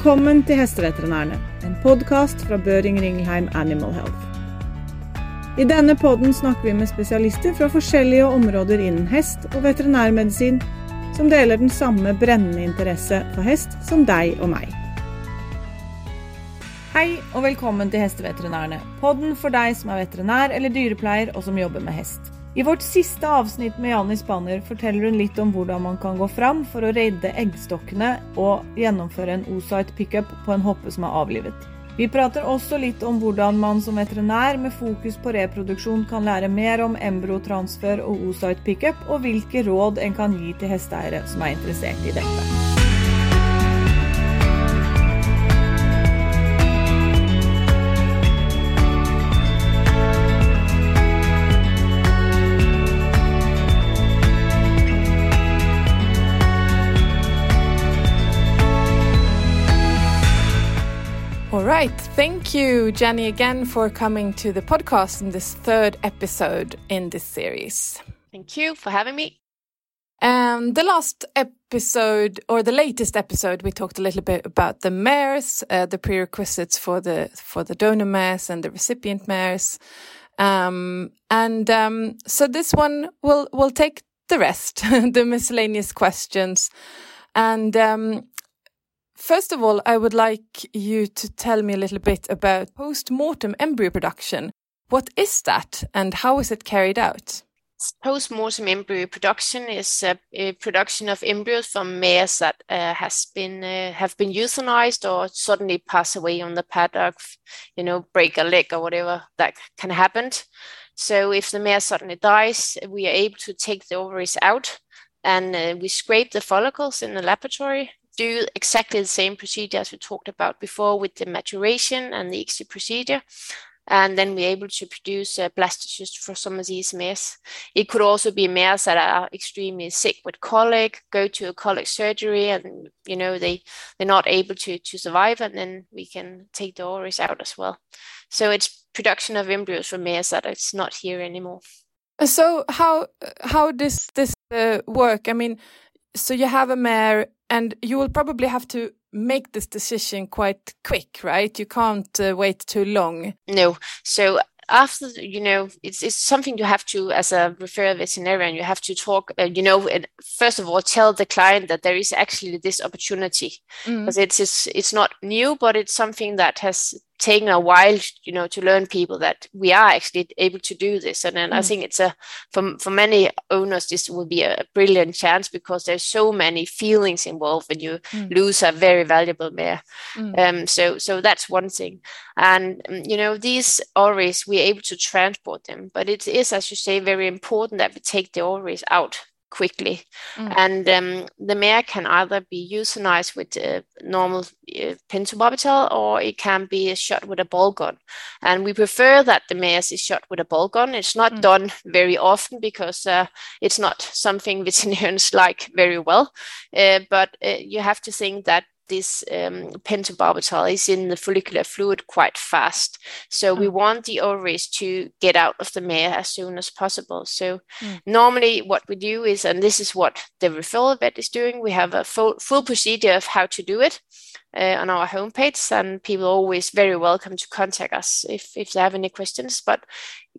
Velkommen til Hesteveterinærene, en podkast fra Børing Ringelheim Animal Health. I denne podden snakker vi med spesialister fra forskjellige områder innen hest og veterinærmedisin, som deler den samme brennende interesse for hest som deg og meg. Hei og velkommen til Hesteveterinærene, podden for deg som er veterinær eller dyrepleier og som jobber med hest. I vårt siste avsnitt med Janni Spanner forteller hun litt om hvordan man kan gå fram for å redde eggstokkene og gjennomføre en Osite pickup på en hoppe som er avlivet. Vi prater også litt om hvordan man som veterinær med fokus på reproduksjon kan lære mer om embryotransfer og Osite pickup, og hvilke råd en kan gi til hesteeiere som er interessert i dette. Right. Thank you, Jenny, again for coming to the podcast in this third episode in this series. Thank you for having me. Um, the last episode, or the latest episode, we talked a little bit about the mares, uh, the prerequisites for the for the donor mares and the recipient mares, um, and um, so this one will will take the rest, the miscellaneous questions, and um, First of all, I would like you to tell me a little bit about post-mortem embryo production. What is that and how is it carried out? Post-mortem embryo production is a, a, production of embryos from mares that uh, has been uh, have been euthanized or suddenly pass away on the paddock, you know, break a leg or whatever that can happen. So if the mare suddenly dies, we are able to take the ovaries out and uh, we scrape the follicles in the laboratory do exactly the same procedure as we talked about before with the maturation and the ICSI procedure. And then we're able to produce uh, blastocysts for some of these mares. It could also be mares that are extremely sick with colic, go to a colic surgery, and you know they they're not able to to survive, and then we can take the ovaries out as well. So it's production of embryos from mares that it's not here anymore. So how how does this uh, work? I mean, so you have a mare and you will probably have to make this decision quite quick, right? You can't uh, wait too long. No. So after you know it's, it's something you have to as a referral veterinarian you have to talk uh, you know first of all tell the client that there is actually this opportunity because mm. it's, it's it's not new but it's something that has taken a while, you know, to learn people that we are actually able to do this. And then mm. I think it's a for for many owners, this will be a brilliant chance because there's so many feelings involved when you mm. lose a very valuable mare. Mm. Um, so so that's one thing. And um, you know, these ovaries we're able to transport them, but it is, as you say, very important that we take the ovaries out quickly. Mm. And um, the mare can either be euthanized with a normal uh, pentobarbital or it can be shot with a ball gun. And we prefer that the mare is shot with a ball gun. It's not mm. done very often because uh, it's not something veterinarians like very well. Uh, but uh, you have to think that this um, pentobarbital is in the follicular fluid quite fast. So mm. we want the ovaries to get out of the mare as soon as possible. So mm. normally what we do is, and this is what the referral vet is doing, we have a full, full procedure of how to do it uh, on our homepage and people are always very welcome to contact us if, if they have any questions. But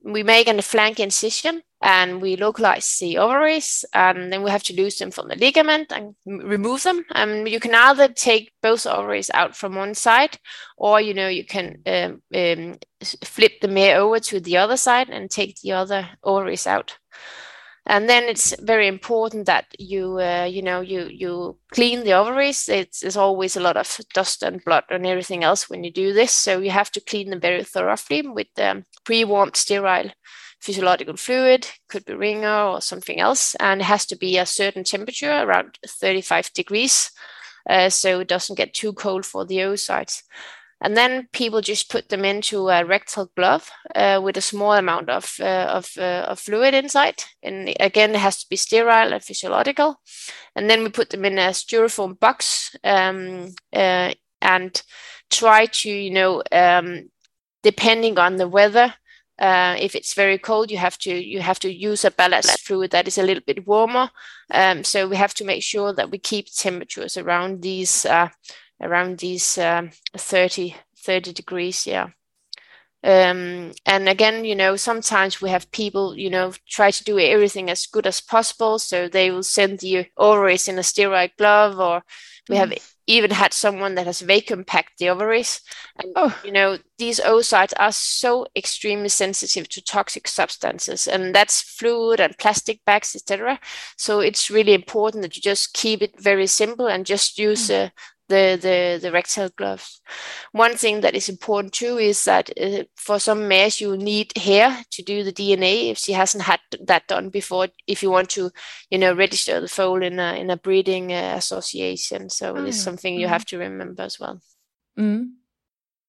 we make a flank incision and we localize the ovaries and then we have to lose them from the ligament and remove them. And you can either take both ovaries out from one side or you know you can um, um, flip the mare over to the other side and take the other ovaries out. And then it's very important that you uh, you know you you clean the ovaries. It's, always a lot of dust and blood and everything else when you do this. So you have to clean them very thoroughly with um, pre-warmed sterile physiological fluid could be ringer or something else and it has to be a certain temperature around 35 degrees uh, so it doesn't get too cold for the oocytes and then people just put them into a rectal glove uh, with a small amount of, uh, of, uh, of, fluid inside. And again, it has to be sterile and physiological. And then we put them in a styrofoam box um, uh, and try to, you know, um, depending on the weather, uh, if it's very cold, you have to you have to use a ballast fluid that is a little bit warmer. Um, so we have to make sure that we keep temperatures around these uh, around these um, 30 30 degrees yeah um, and again you know sometimes we have people you know try to do everything as good as possible so they will send the ovaries in a steroid glove or we have mm. even had someone that has vacuum packed the ovaries and oh. you know these oocytes are so extremely sensitive to toxic substances and that's fluid and plastic bags etc so it's really important that you just keep it very simple and just use mm. uh, the, the, the rectal gloves. One thing that is important too is that uh, for some mares you need hair to do the DNA if she hasn't had that done before. If you want to, you know, register the foal in a in a breeding uh, association, so oh, it's something you mm. have to remember as well. Mm.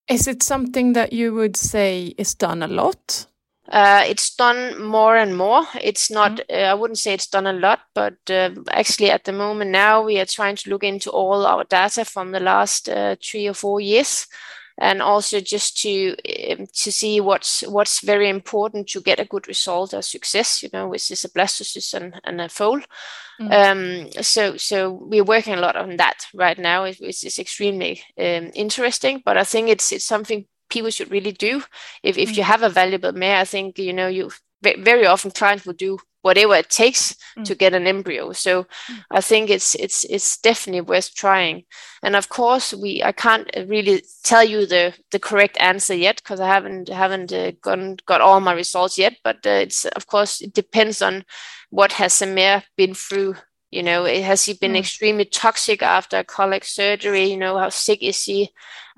Is it something that you would say is done a lot? Uh, it's done more and more. It's not, mm-hmm. uh, I wouldn't say it's done a lot, but uh, actually at the moment now we are trying to look into all our data from the last uh, three or four years. And also just to um, to see what's what's very important to get a good result or success, you know, which is a blastocyst and, and a foal. Mm-hmm. Um, so so we're working a lot on that right now, which is extremely um, interesting. But I think it's it's something people should really do. If if you mm. have a valuable mare, I think you know you very often clients will do whatever it takes mm. to get an embryo. So mm. I think it's it's it's definitely worth trying. And of course, we I can't really tell you the the correct answer yet because I haven't haven't uh, gone, got all my results yet. But uh, it's of course it depends on what has the mare been through you know has he been mm. extremely toxic after colic surgery you know how sick is he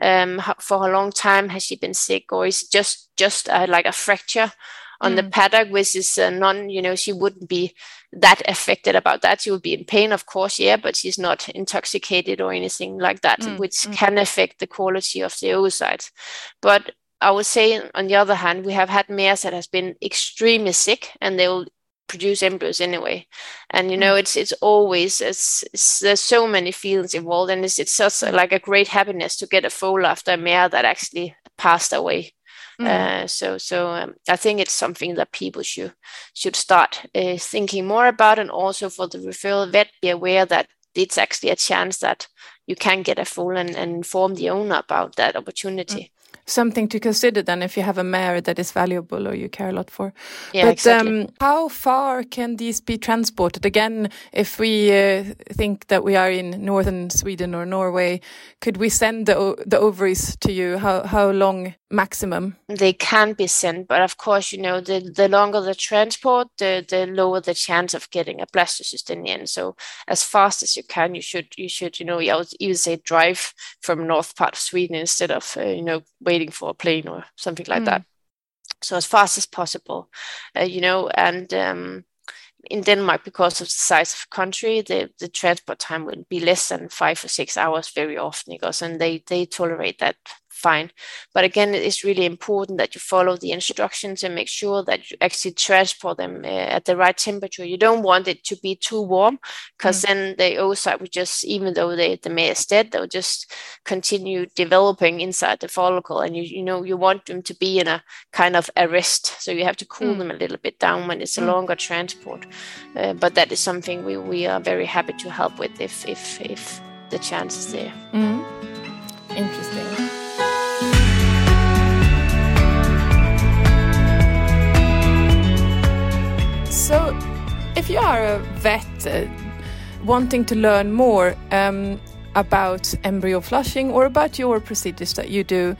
um, how, for a long time has she been sick or is it just just uh, like a fracture on mm. the paddock which is uh, non you know she wouldn't be that affected about that she would be in pain of course yeah but she's not intoxicated or anything like that mm. which mm. can affect the quality of the oocytes but I would say, on the other hand, we have had mares that has been extremely sick, and they will produce embryos anyway and you know mm. it's it's always it's, it's, there's so many feelings involved and it's, it's such a, like a great happiness to get a foal after a mare that actually passed away mm. uh, so so um, i think it's something that people should should start uh, thinking more about and also for the referral vet be aware that it's actually a chance that you can get a foal and, and inform the owner about that opportunity mm something to consider then if you have a mare that is valuable or you care a lot for. Yeah, but exactly. um, how far can these be transported? Again, if we uh, think that we are in northern Sweden or Norway, could we send the the ovaries to you? How how long maximum? They can be sent, but of course, you know, the the longer the transport, the the lower the chance of getting a blastocyst in the end. So as fast as you can, you should you should you know I would even say drive from north part of Sweden instead of uh, you know waiting for a plane or something like mm. that. So as fast as possible, uh, you know, and um, in Denmark, because of the size of the country, the, the transport time will be less than five or six hours very often, because and they they tolerate that fine. But again, it's really important that you follow the instructions and make sure that you actually transport them uh, at the right temperature. You don't want it to be too warm because mm. then the oocyte would just, even though they, the mare is dead, they'll just continue developing inside the follicle. And you, you know, you want them to be in a kind of arrest. So you have to cool mm. them a little bit down when it's a mm. longer transport. Uh, but that is something we, we are very happy to help with if, if, if the chance is there. Mm. Interesting. So, if you are a vet uh, wanting to learn more um, about embryo flushing or about your procedures that you do,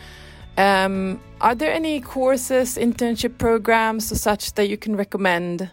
um, are there any courses, internship programs, or such that you can recommend?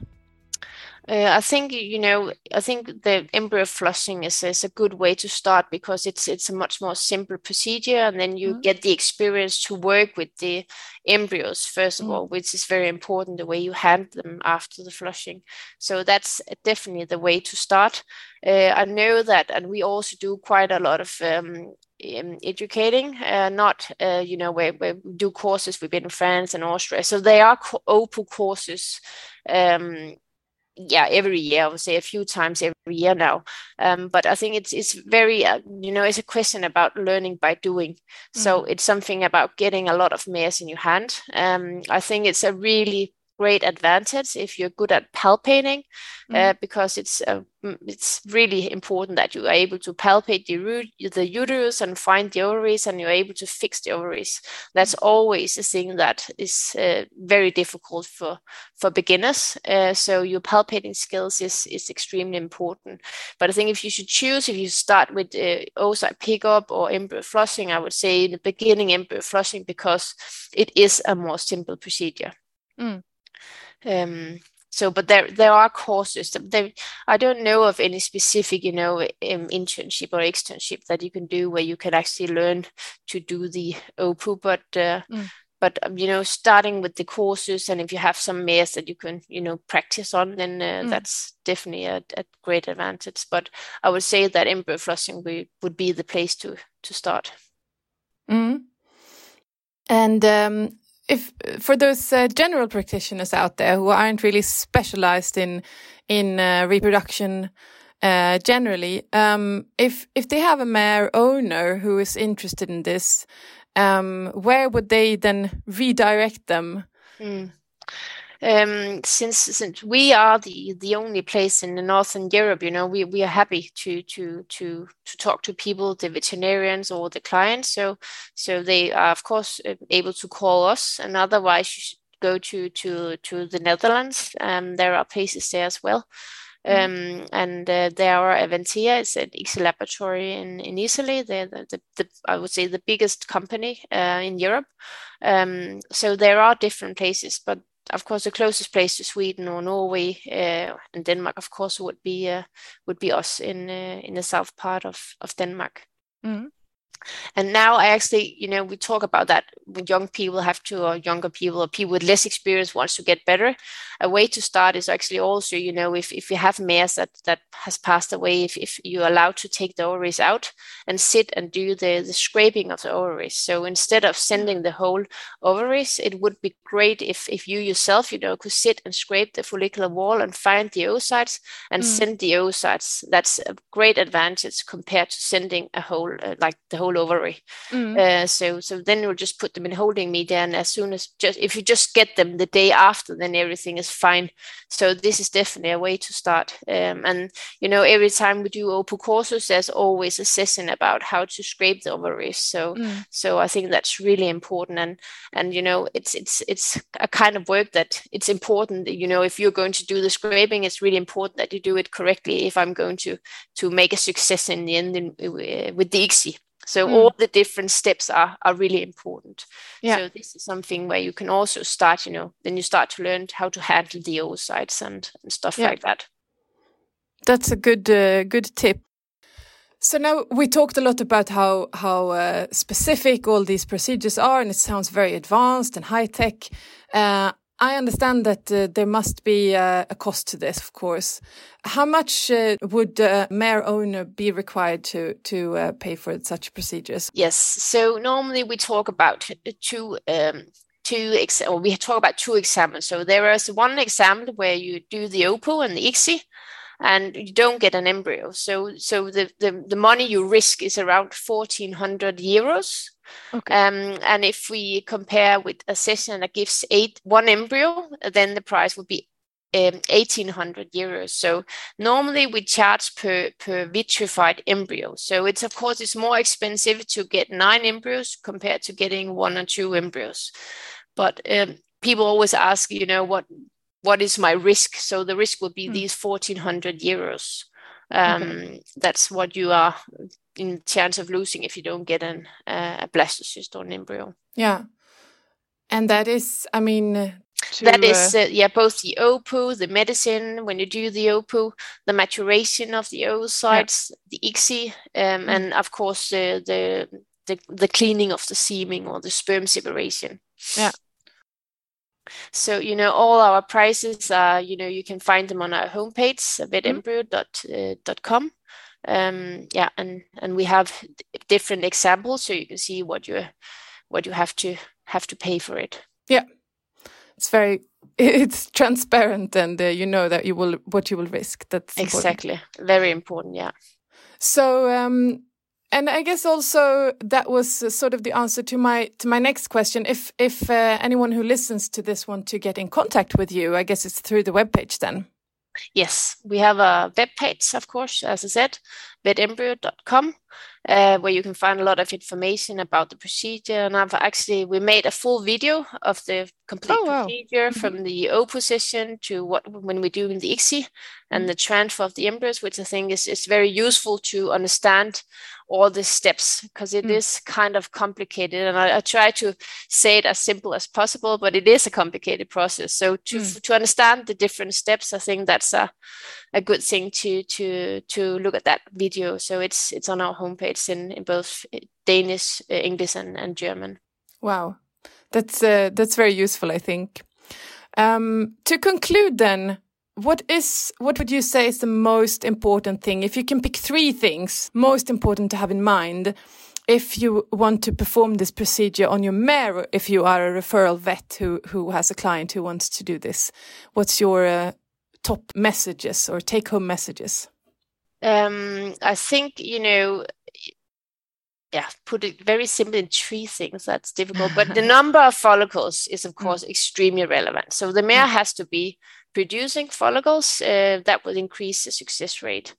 Uh, I think you know. I think the embryo flushing is, is a good way to start because it's it's a much more simple procedure, and then you mm. get the experience to work with the embryos first of mm. all, which is very important. The way you handle them after the flushing, so that's definitely the way to start. Uh, I know that, and we also do quite a lot of um, educating, uh, not uh, you know where, where we do courses. We've been in France and Austria, so they are co- open courses um, yeah every year i would say a few times every year now. Um, but i think it's it's very uh, you know it's a question about learning by doing. Mm-hmm. so it's something about getting a lot of mares in your hand. Um, i think it's a really great advantage if you're good at palpating, mm. uh, because it's uh, it's really important that you are able to palpate the, the uterus and find the ovaries, and you're able to fix the ovaries. That's mm. always a thing that is uh, very difficult for for beginners. Uh, so your palpating skills is is extremely important. But I think if you should choose, if you start with uh, oocyte pickup or embryo flushing, I would say in the beginning embryo flushing because it is a more simple procedure. Mm. Um, so but there there are courses there i don't know of any specific you know um, internship or externship that you can do where you can actually learn to do the opu but uh, mm. but um, you know starting with the courses and if you have some mares that you can you know practice on then uh, mm. that's definitely a, a, great advantage but i would say that embryo flushing would, would be the place to to start mm. and um, if for those uh, general practitioners out there who aren't really specialized in in uh, reproduction uh, generally, um, if if they have a mare owner who is interested in this, um, where would they then redirect them? Mm um, since since we are the the only place in the northern Europe, you know, we, we are happy to to to to talk to people, the veterinarians or the clients. So so they are of course uh, able to call us, and otherwise you should go to to to the Netherlands. Um, there are places there as well. Mm-hmm. Um, and uh, there are Avantea, it's an ICSI laboratory in, in Italy. They're the, the, the, I would say the biggest company uh, in Europe. Um, so there are different places, but of course, the closest place to Sweden or Norway uh, and Denmark, of course, would be uh, would be us in uh, in the south part of of Denmark. Mm-hmm. And now I actually, you know, we talk about that when young people have to, or younger people, or people with less experience wants to get better. A way to start is actually also, you know, if, if you have mares that that has passed away, if, if you're allowed to take the ovaries out and sit and do the, the scraping of the ovaries. So instead of sending the whole ovaries, it would be great if, if you yourself, you know, could sit and scrape the follicular wall and find the oocytes and mm. send the oocytes. That's a great advantage compared to sending a whole, uh, like the whole ovary. Mm. Uh, so so then you'll just put them in holding media, and as soon as just if you just get them the day after, then everything is fine. So this is definitely a way to start. Um, and you know, every time we do open courses, there's always a session about how to scrape the ovaries. So mm. so I think that's really important. And and you know, it's it's it's a kind of work that it's important. You know, if you're going to do the scraping, it's really important that you do it correctly. If I'm going to to make a success in the end in, uh, with the ICSI. So mm. all the different steps are are really important. Yeah. So this is something where you can also start, you know, then you start to learn how to handle the oocytes and, and stuff yeah. like that. That's a good uh, good tip. So now we talked a lot about how how uh, specific all these procedures are, and it sounds very advanced and high tech. Uh, I understand that uh, there must be uh, a cost to this, of course. How much uh, would a mare owner be required to to uh, pay for such procedures? Yes. So normally we talk about two. Um, two ex- or we talk about two examples. So there is one example where you do the OPU and the ICSI, and you don't get an embryo. So so the, the, the money you risk is around 1400 euros Okay. Um, and if we compare with a session that gives eight one embryo, then the price would be um, 1800 euros. So normally we charge per per vitrified embryo. So it's of course it's more expensive to get nine embryos compared to getting one or two embryos. But um, people always ask, you know, what what is my risk? So the risk would be mm. these 1400 euros. Um, okay. That's what you are in chance of losing if you don't get an uh, a blastocyst or an embryo. Yeah, and that is, I mean, to, that is uh, yeah both the OPU, the medicine when you do the OPU, the maturation of the oocytes, yeah. the ICSI, um, mm. and of course uh, the the the cleaning of the semen or the sperm separation. Yeah. So you know all our prices are you know you can find them on our homepage vetembryo.com. Mm um, yeah, and and we have different examples, so you can see what you what you have to have to pay for it. Yeah, it's very it's transparent, and uh, you know that you will what you will risk. That's exactly important. very important. Yeah. So um, and I guess also that was uh, sort of the answer to my to my next question. If if uh, anyone who listens to this want to get in contact with you, I guess it's through the webpage then. Yes, we have a web page, of course, as I said, vetembryo.com, uh, where you can find a lot of information about the procedure. And I've actually we made a full video of the complete oh, wow. procedure mm-hmm. from the O position to what when we're doing the ICSI and the transfer of the embryos, which I think is, is very useful to understand all the steps because it mm. is kind of complicated and I, I, try to say it as simple as possible but it is a complicated process so to mm. to understand the different steps i think that's a, a good thing to to to look at that video so it's it's on our homepage in, in both danish uh, english and, and german wow that's uh, that's very useful i think. Um, to conclude then what is what would you say is the most important thing? If you can pick three things most important to have in mind if you want to perform this procedure on your mare if you are a referral vet who who has a client who wants to do this what's your uh, top messages or take home messages? Um, i think you know yeah, put it very simply in three things. That's difficult, but the number of follicles is, of mm. course, extremely relevant. So the mare mm. has to be producing follicles, uh, that will increase the success rate.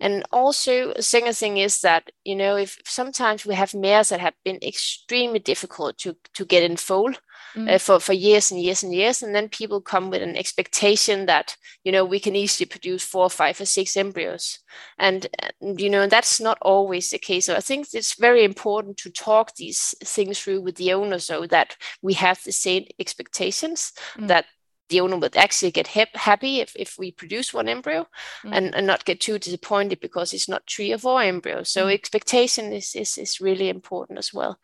And also, a second thing is that, you know, if sometimes we have mares that have been extremely difficult to, to get in foal mm. uh, for, for years and years and years, and then people come with an expectation that, you know, we can easily produce four, five, or six embryos. And, you know, that's not always the case. So I think it's very important to talk these things through with the owner so that we have the same expectations mm. that the owner would actually get happy if, if we produce one embryo mm. and, and not get too disappointed because it's not three or four embryos. So mm. expectation is, is, is really important as well.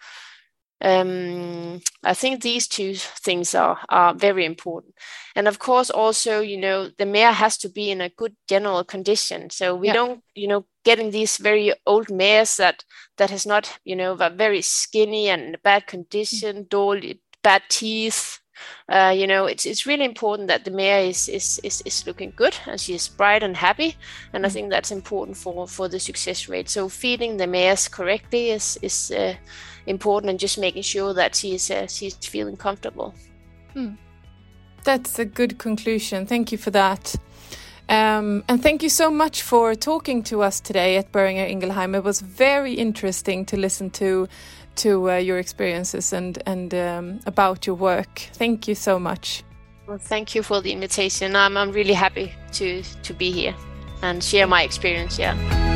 Um, I think these two things are, are very important. And of course, also, you know, the mare has to be in a good general condition. So we yeah. don't, you know, getting these very old mares that that has not, you know, very skinny and bad condition, mm. bad teeth, uh, you know, it's it's really important that the mare is, is is is looking good and she is bright and happy, and I mm. think that's important for for the success rate. So feeding the mares correctly is is uh, important, and just making sure that she's uh, she's feeling comfortable. Hmm. That's a good conclusion. Thank you for that. Um, and thank you so much for talking to us today at Boehringer Ingelheim. It was very interesting to listen to to uh, your experiences and and um, about your work. Thank you so much. Well, thank you for the invitation. I'm I'm really happy to to be here and share my experience. Yeah.